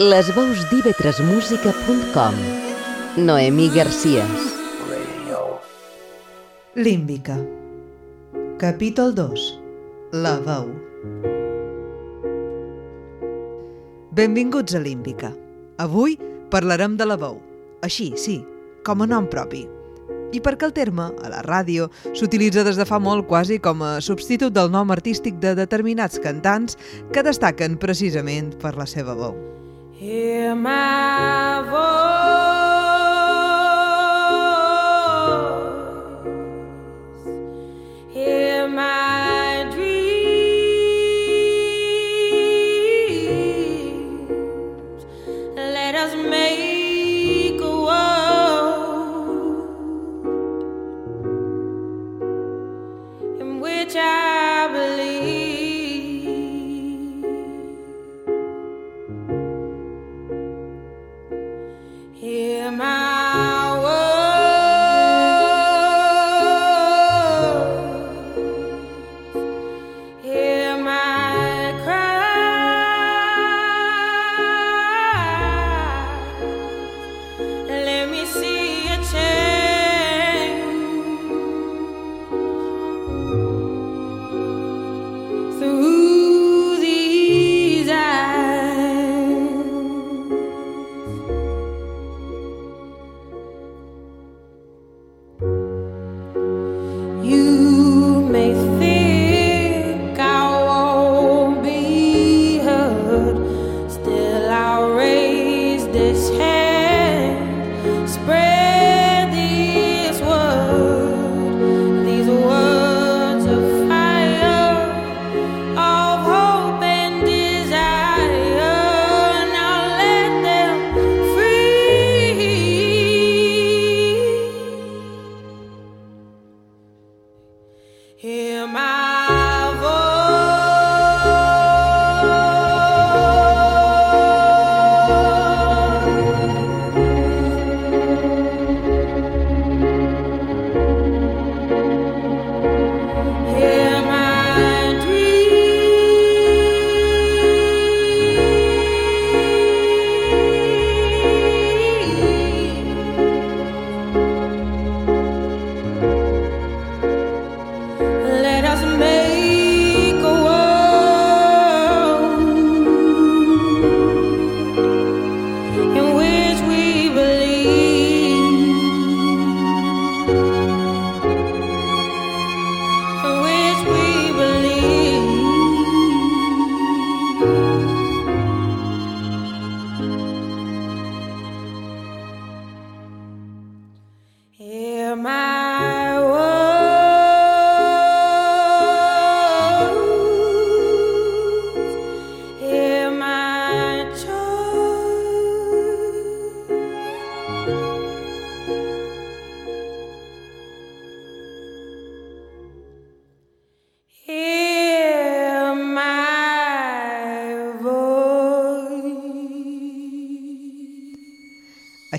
Les veus d'ivetresmusica.com Noemí Garcies Límbica Capítol 2 La veu Benvinguts a Límbica. Avui parlarem de la veu. Així, sí, com a nom propi. I perquè el terme, a la ràdio, s'utilitza des de fa molt quasi com a substitut del nom artístic de determinats cantants que destaquen precisament per la seva veu. Hear my voice.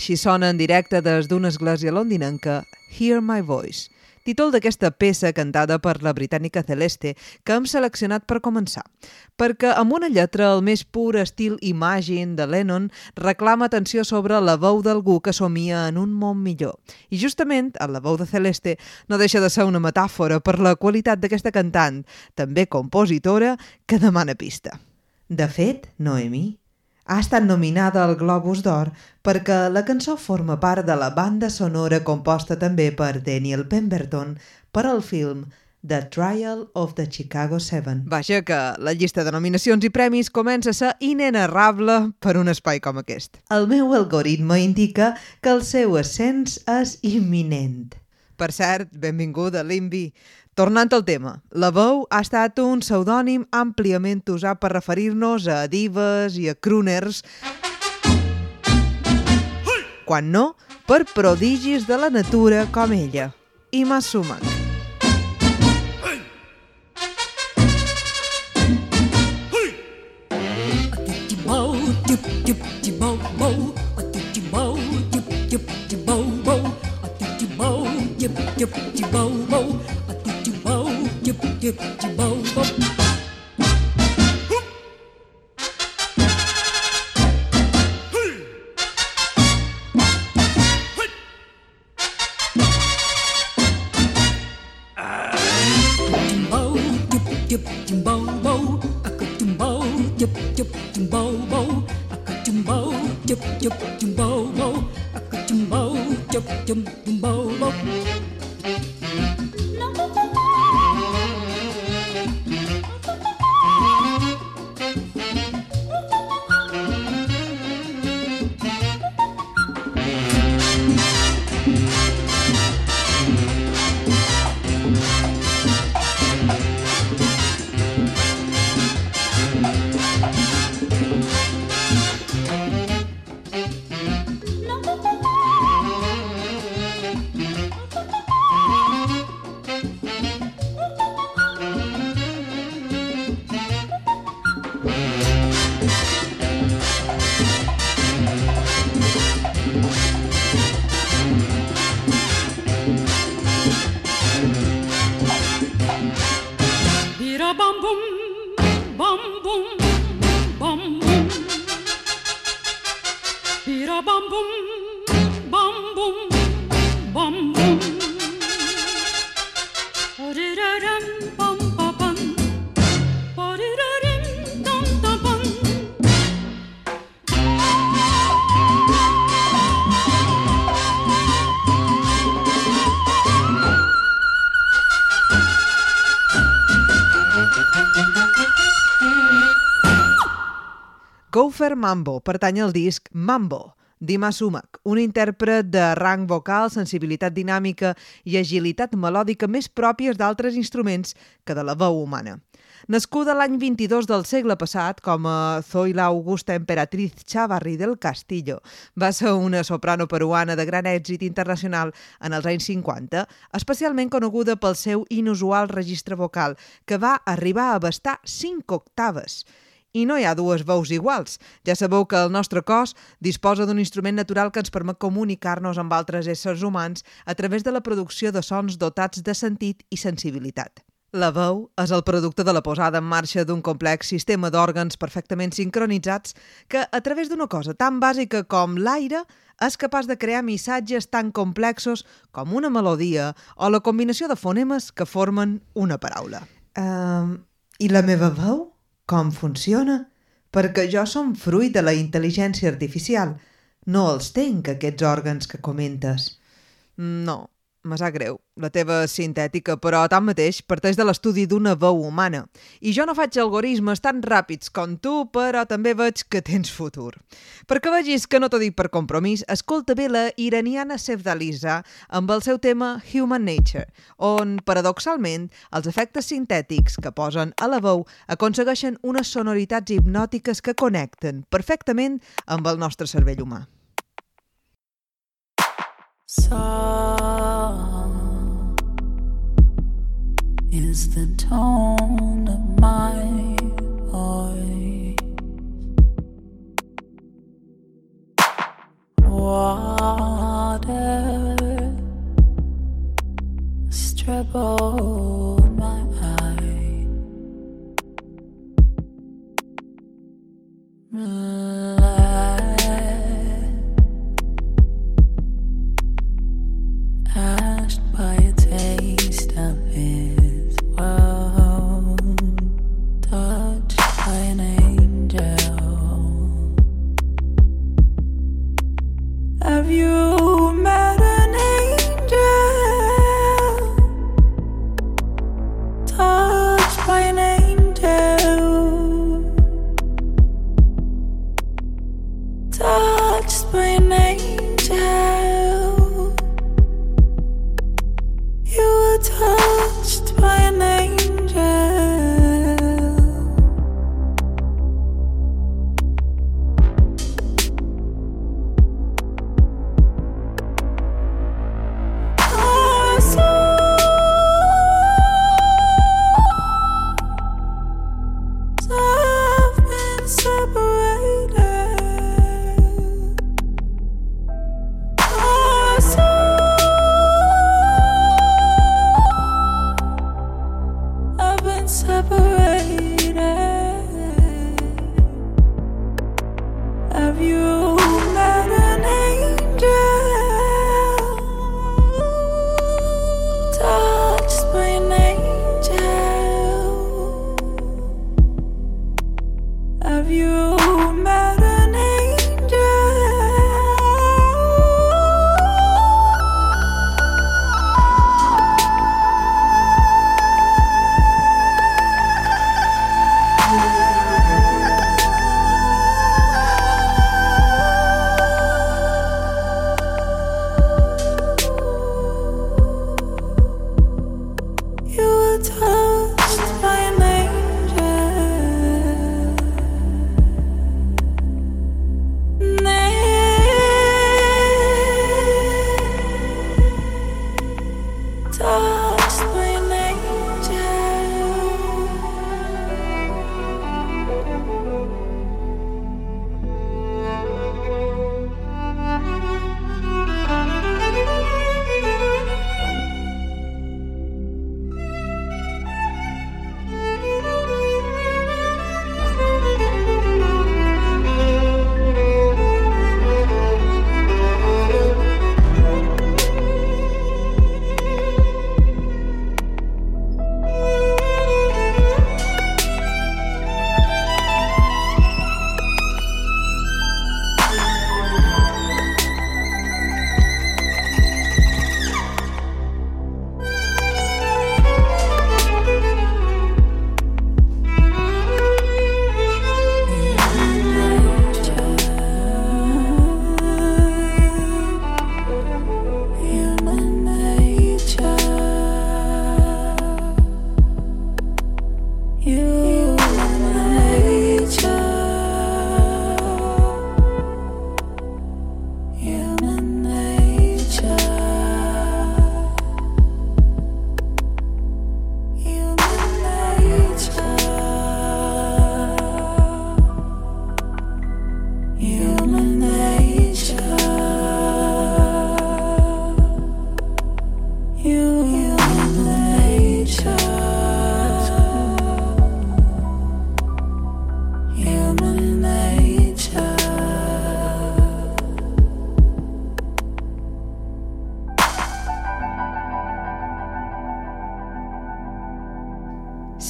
Així sona en directe des d'una església londinenca Hear My Voice, títol d'aquesta peça cantada per la britànica Celeste que hem seleccionat per començar, perquè amb una lletra al més pur estil Imagine de Lennon reclama atenció sobre la veu d'algú que somia en un món millor. I justament, en la veu de Celeste no deixa de ser una metàfora per la qualitat d'aquesta cantant, també compositora, que demana pista. De fet, Noemi, ha estat nominada al Globus d'Or perquè la cançó forma part de la banda sonora composta també per Daniel Pemberton per al film The Trial of the Chicago Seven. Vaja que la llista de nominacions i premis comença a ser inenarrable per un espai com aquest. El meu algoritme indica que el seu ascens és imminent. Per cert, benvinguda, Limbi. Tornant al tema, la veu ha estat un pseudònim àmpliament usat per referir-nos a divas i a crooners, quan no, per prodigis de la natura com ella, Ima Sumac. bow, dip your bow. Gopher Mambo pertany al disc Mambo, d'Ima Sumac, un intèrpret de rang vocal, sensibilitat dinàmica i agilitat melòdica més pròpies d'altres instruments que de la veu humana. Nascuda l'any 22 del segle passat com a Zoila Augusta Emperatriz Chavarri del Castillo, va ser una soprano peruana de gran èxit internacional en els anys 50, especialment coneguda pel seu inusual registre vocal, que va arribar a abastar 5 octaves. I no hi ha dues veus iguals. Ja sabeu que el nostre cos disposa d'un instrument natural que ens permet comunicar-nos amb altres éssers humans a través de la producció de sons dotats de sentit i sensibilitat. La veu és el producte de la posada en marxa d'un complex sistema d'òrgans perfectament sincronitzats que, a través d'una cosa tan bàsica com l'aire, és capaç de crear missatges tan complexos com una melodia o la combinació de fonemes que formen una paraula. Um, I la meva veu? Com funciona? Perquè jo som fruit de la intel·ligència artificial. No els tenc, aquests òrgans que comentes. No, me sap greu. La teva sintètica, però tanmateix parteix de l'estudi d'una veu humana. I jo no faig algoritmes tan ràpids com tu, però també veig que tens futur. Perquè vegis que no t'ho dic per compromís, escolta bé la iraniana Sevdaliza amb el seu tema Human Nature, on, paradoxalment, els efectes sintètics que posen a la veu aconsegueixen unes sonoritats hipnòtiques que connecten perfectament amb el nostre cervell humà. Song is the tone of my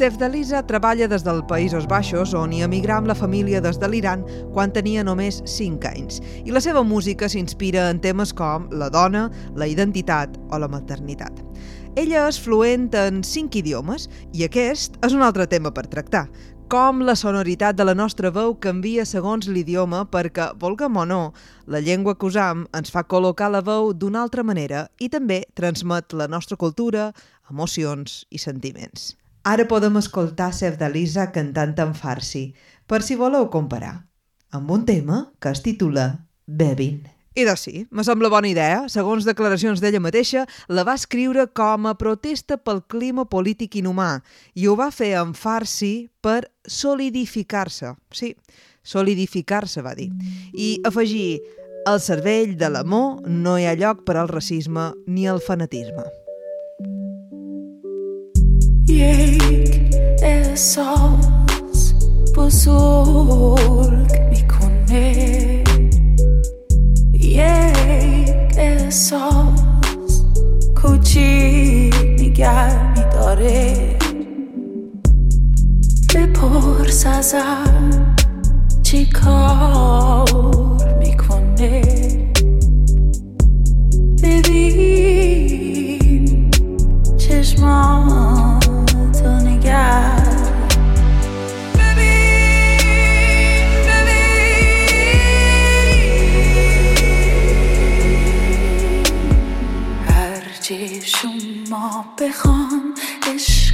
Sefdalisa treballa des dels Països Baixos, on hi emigrà amb la família des de l'Iran quan tenia només 5 anys. I la seva música s'inspira en temes com la dona, la identitat o la maternitat. Ella és fluent en 5 idiomes i aquest és un altre tema per tractar, com la sonoritat de la nostra veu canvia segons l'idioma perquè, volguem o no, la llengua que usam ens fa col·locar la veu d'una altra manera i també transmet la nostra cultura, emocions i sentiments. Ara podem escoltar Sefdalisa cantant en farsi, per si voleu comparar, amb un tema que es titula Bevin. I doncs sí, me sembla bona idea. Segons declaracions d'ella mateixa, la va escriure com a protesta pel clima polític inhumà i ho va fer en farsi per solidificar-se. Sí, solidificar-se, va dir. I afegir, al cervell de l'amor no hi ha lloc per al racisme ni al fanatisme. یک احساس بزرگ می‌کنه. یک احساس کوچیک نگر میداره. بپرس ازم چی کار می‌کنه. ببین چشماتو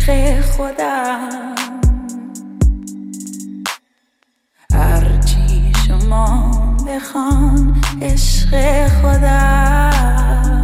عشق خودم. هرچی شما بخوان عشق خودم.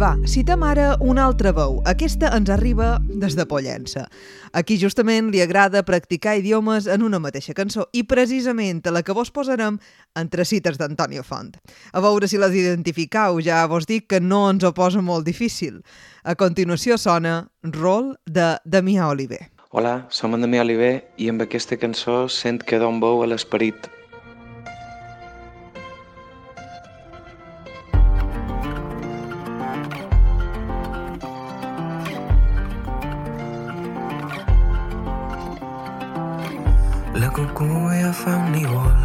Va, citem ara una altra veu. Aquesta ens arriba des de Pollença. Aquí justament li agrada practicar idiomes en una mateixa cançó i precisament a la que vos posarem entre cites d'Antonio Font. A veure si les identificau, ja vos dic que no ens ho posa molt difícil. A continuació sona Roll de Damià Oliver. Hola, som en Damià Oliver i amb aquesta cançó sent que don veu a l'esperit. Cucuia fa un nivol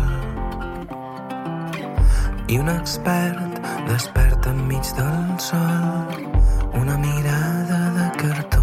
i un expert desperta enmig del sol. Una mirada de cartó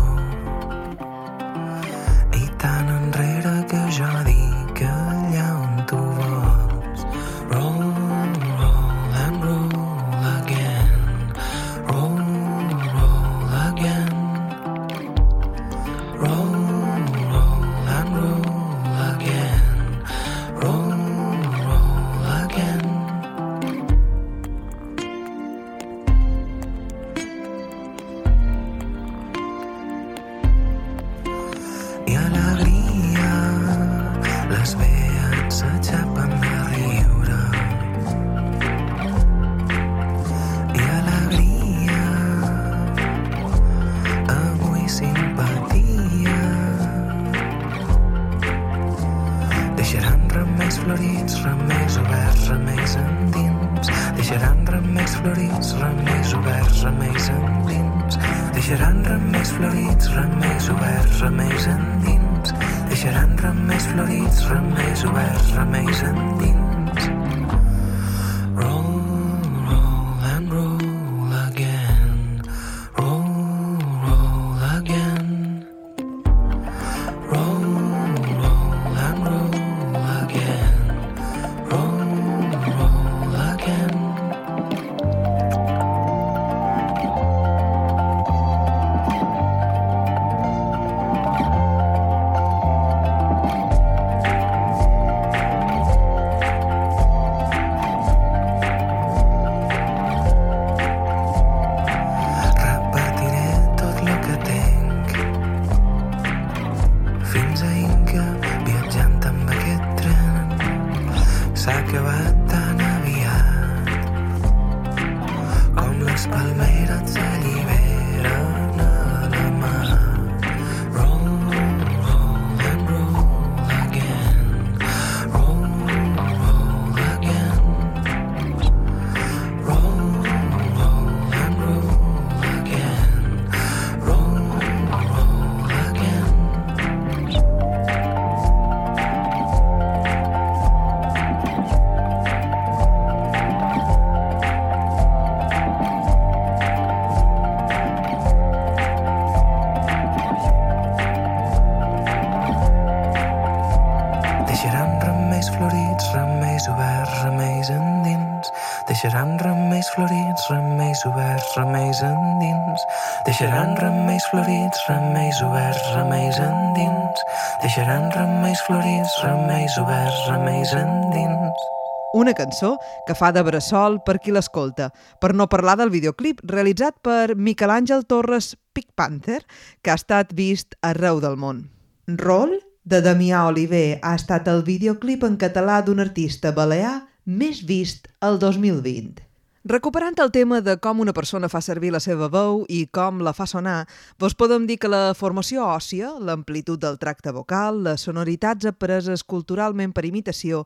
remeis oberts, remeis endins. Deixaran remeis florits, remeis oberts, remeis endins. Deixaran remeis florits, remeis oberts, remeis endins. Deixaran remeis florits, remeis oberts, remeis endins. Una cançó que fa de bressol per qui l'escolta, per no parlar del videoclip realitzat per Miquel Àngel Torres Pic Panther, que ha estat vist arreu del món. Roll, de Damià Oliver, ha estat el videoclip en català d'un artista balear més vist el 2020. Recuperant el tema de com una persona fa servir la seva veu i com la fa sonar, vos podem dir que la formació òssia, l'amplitud del tracte vocal, les sonoritats apreses culturalment per imitació,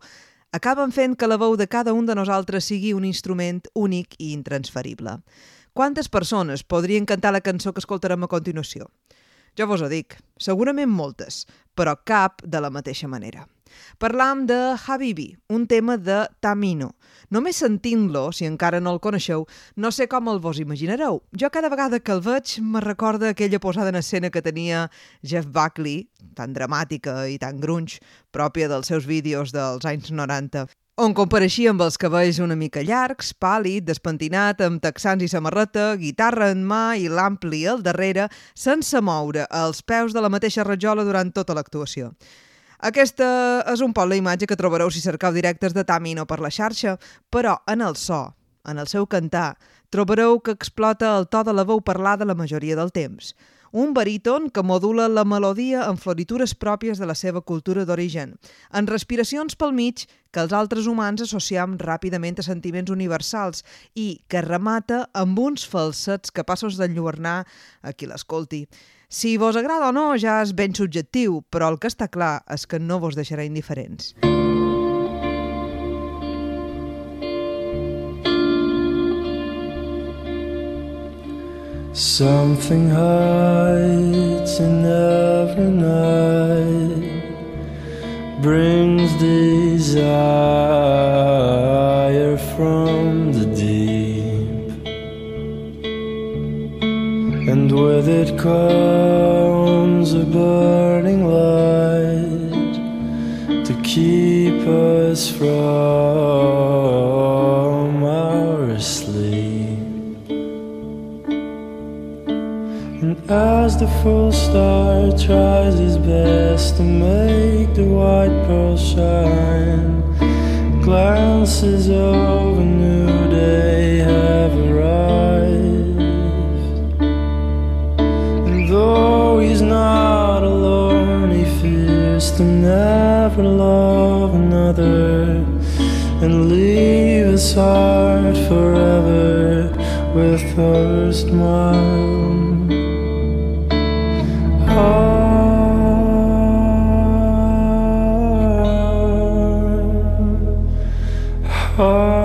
acaben fent que la veu de cada un de nosaltres sigui un instrument únic i intransferible. Quantes persones podrien cantar la cançó que escoltarem a continuació? Jo vos ho dic, segurament moltes, però cap de la mateixa manera. Parlam de Habibi, un tema de Tamino. Només sentint-lo, si encara no el coneixeu, no sé com el vos imaginareu. Jo cada vegada que el veig me recorda aquella posada en escena que tenia Jeff Buckley, tan dramàtica i tan grunge, pròpia dels seus vídeos dels anys 90 on compareixia amb els cabells una mica llargs, pàl·lid, despentinat, amb texans i samarreta, guitarra en mà i l'ampli al darrere, sense moure els peus de la mateixa rajola durant tota l'actuació. Aquesta és un poc la imatge que trobareu si cercau directes de Tamino per la xarxa, però en el so, en el seu cantar, trobareu que explota el to de la veu parlada la majoria del temps un baríton que modula la melodia en floritures pròpies de la seva cultura d'origen, en respiracions pel mig que els altres humans associem ràpidament a sentiments universals i que remata amb uns falsets capaços d'enlluernar a qui l'escolti. Si vos agrada o no ja és ben subjectiu, però el que està clar és que no vos deixarà indiferents. Something hides in every night, brings desire from the deep, and with it comes a burning light to keep us from as the full star tries his best to make the white pearl shine, glances of a new day have arrived. And though he's not alone, he fears to never love another and leave his heart forever with thirst heart. heart.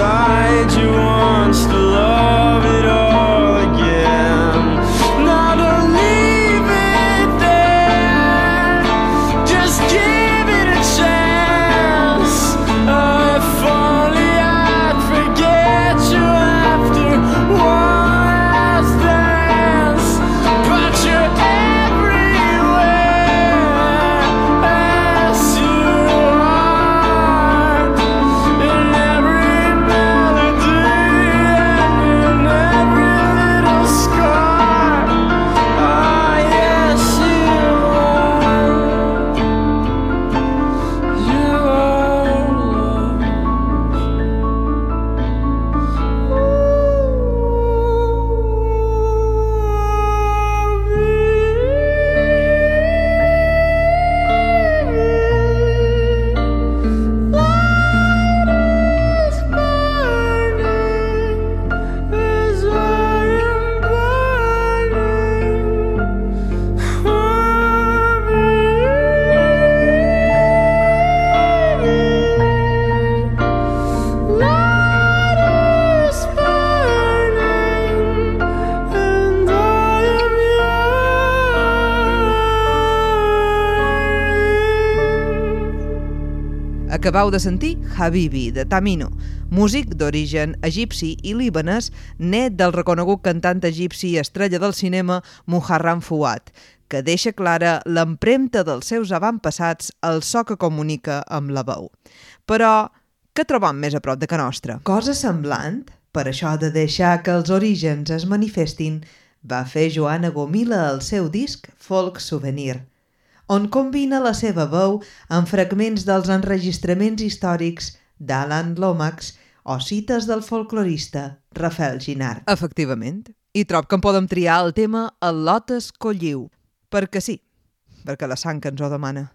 Inside, you wants to love. Acabau de sentir Habibi, de Tamino, músic d'origen egipci i líbanes, net del reconegut cantant egipci i estrella del cinema Muharram Fuad, que deixa clara l'empremta dels seus avantpassats al so que comunica amb la veu. Però, què trobam més a prop de que nostra? Cosa semblant, per això de deixar que els orígens es manifestin, va fer Joana Gomila el seu disc Folk Souvenir, on combina la seva veu amb fragments dels enregistraments històrics d'Alan Lomax o cites del folclorista Rafael Ginard. Efectivament. I trob que en podem triar el tema El Lotes Colliu, perquè sí, perquè la sang que ens ho demana.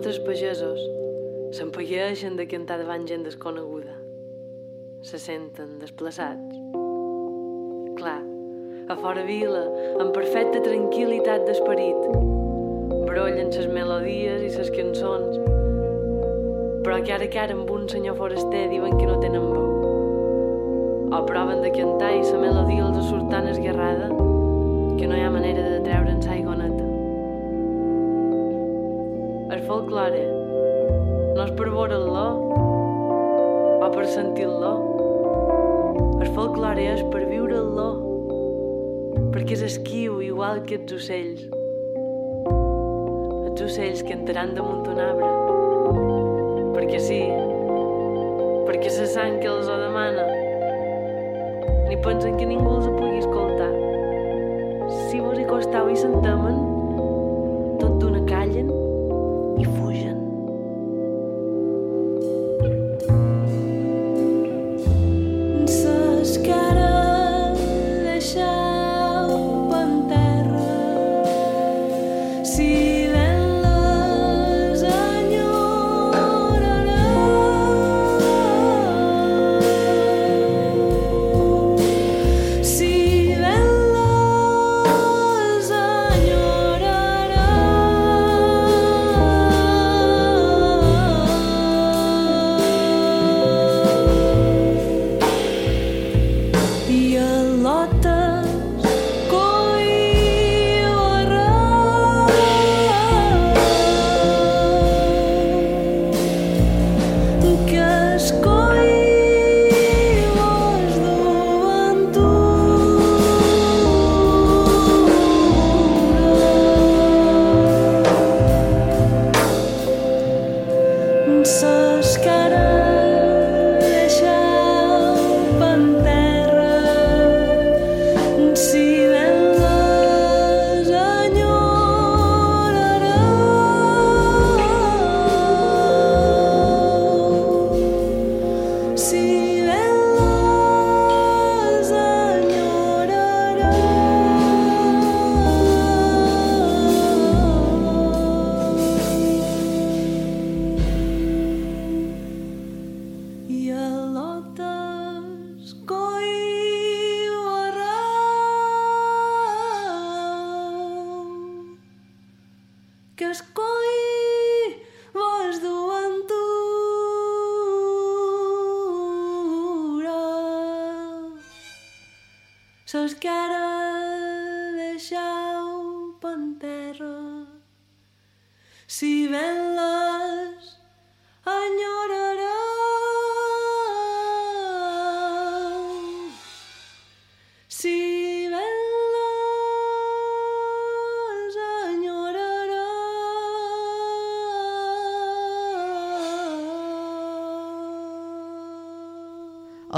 Nostres pagesos s'empagueixen de cantar davant gent desconeguda. Se senten desplaçats. Clar, a fora vila, amb perfecta tranquil·litat d'esperit, brollen ses melodies i ses cançons, però que ara que ara amb un senyor foraster diuen que no tenen veu. O proven de cantar i la melodia els surt tan esguerrada que no hi ha manera de treure'n sa folklore no és per veure-lo o per sentir-lo. El folklore és per viure-lo, perquè és esquiu igual que els ocells. Els ocells que entraran damunt un arbre, perquè sí, perquè se sang que els ho demana, ni pensen que ningú els pugui escoltar. Si vos hi costau i s'entemen,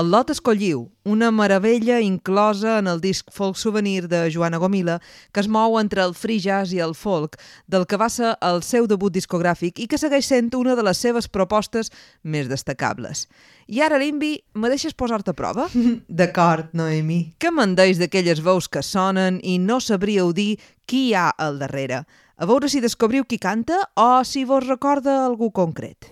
El Lot Escolliu, una meravella inclosa en el disc Folk Souvenir de Joana Gomila, que es mou entre el free jazz i el folk, del que va ser el seu debut discogràfic i que segueix sent una de les seves propostes més destacables. I ara, Limbi, me deixes posar-te a prova? D'acord, Noemi. Què me'n deis d'aquelles veus que sonen i no sabríeu dir qui hi ha al darrere? A veure si descobriu qui canta o si vos recorda algú concret.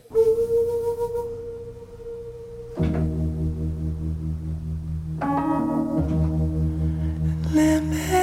Limit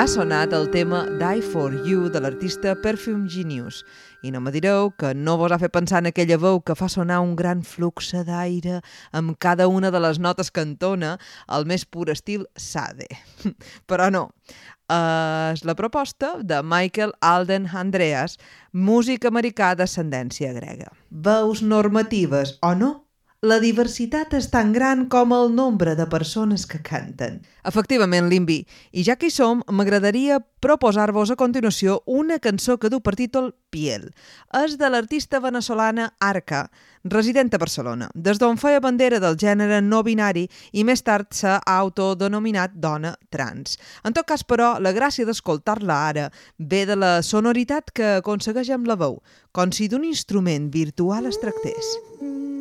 Ha sonat el tema Die For You de l'artista Perfume Genius i no me direu que no vos ha fet pensar en aquella veu que fa sonar un gran flux d'aire amb cada una de les notes que entona al més pur estil Sade. Però no, és la proposta de Michael Alden Andreas, músic americà d'ascendència grega. Veus normatives o no? La diversitat és tan gran com el nombre de persones que canten. Efectivament, Limbi. I ja que hi som, m'agradaria proposar-vos a continuació una cançó que du per títol Piel. És de l'artista venezolana Arca, resident a Barcelona, des d'on feia bandera del gènere no binari i més tard s'ha autodenominat dona trans. En tot cas, però, la gràcia d'escoltar-la ara ve de la sonoritat que aconsegueix amb la veu, com si d'un instrument virtual es tractés. you.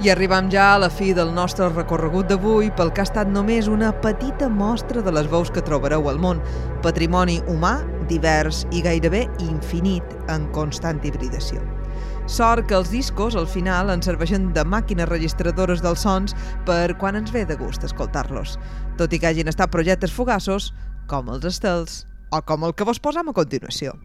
I arribam ja a la fi del nostre recorregut d'avui pel que ha estat només una petita mostra de les veus que trobareu al món. Patrimoni humà, divers i gairebé infinit en constant hibridació. Sort que els discos, al final, ens serveixen de màquines registradores dels sons per quan ens ve de gust escoltar-los. Tot i que hagin estat projectes fugassos, com els estels, o com el que vos posam a continuació.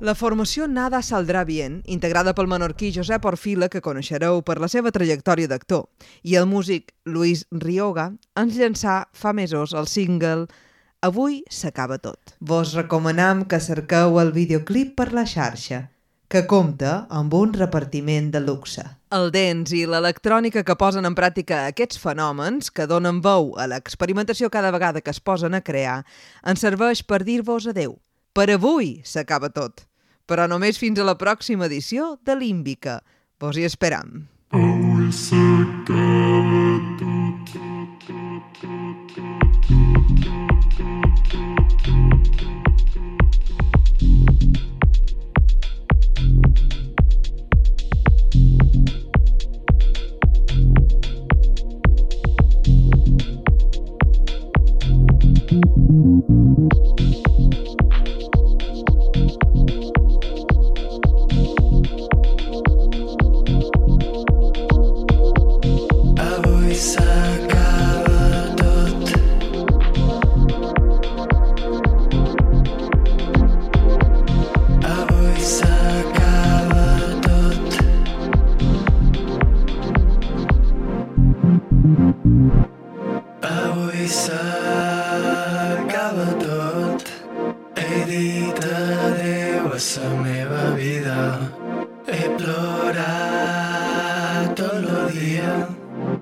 La formació Nada Saldrà Bien, integrada pel menorquí Josep Orfila, que coneixereu per la seva trajectòria d'actor, i el músic Luis Rioga, ens llançà fa mesos el single Avui s'acaba tot. Vos recomanam que cerqueu el videoclip per la xarxa, que compta amb un repartiment de luxe. El dents i l'electrònica que posen en pràctica aquests fenòmens, que donen veu a l'experimentació cada vegada que es posen a crear, ens serveix per dir-vos adeu. Per avui s'acaba tot, però només fins a la pròxima edició de Límbica. Vos hi esperam. Avui s'acaba Avui Selena.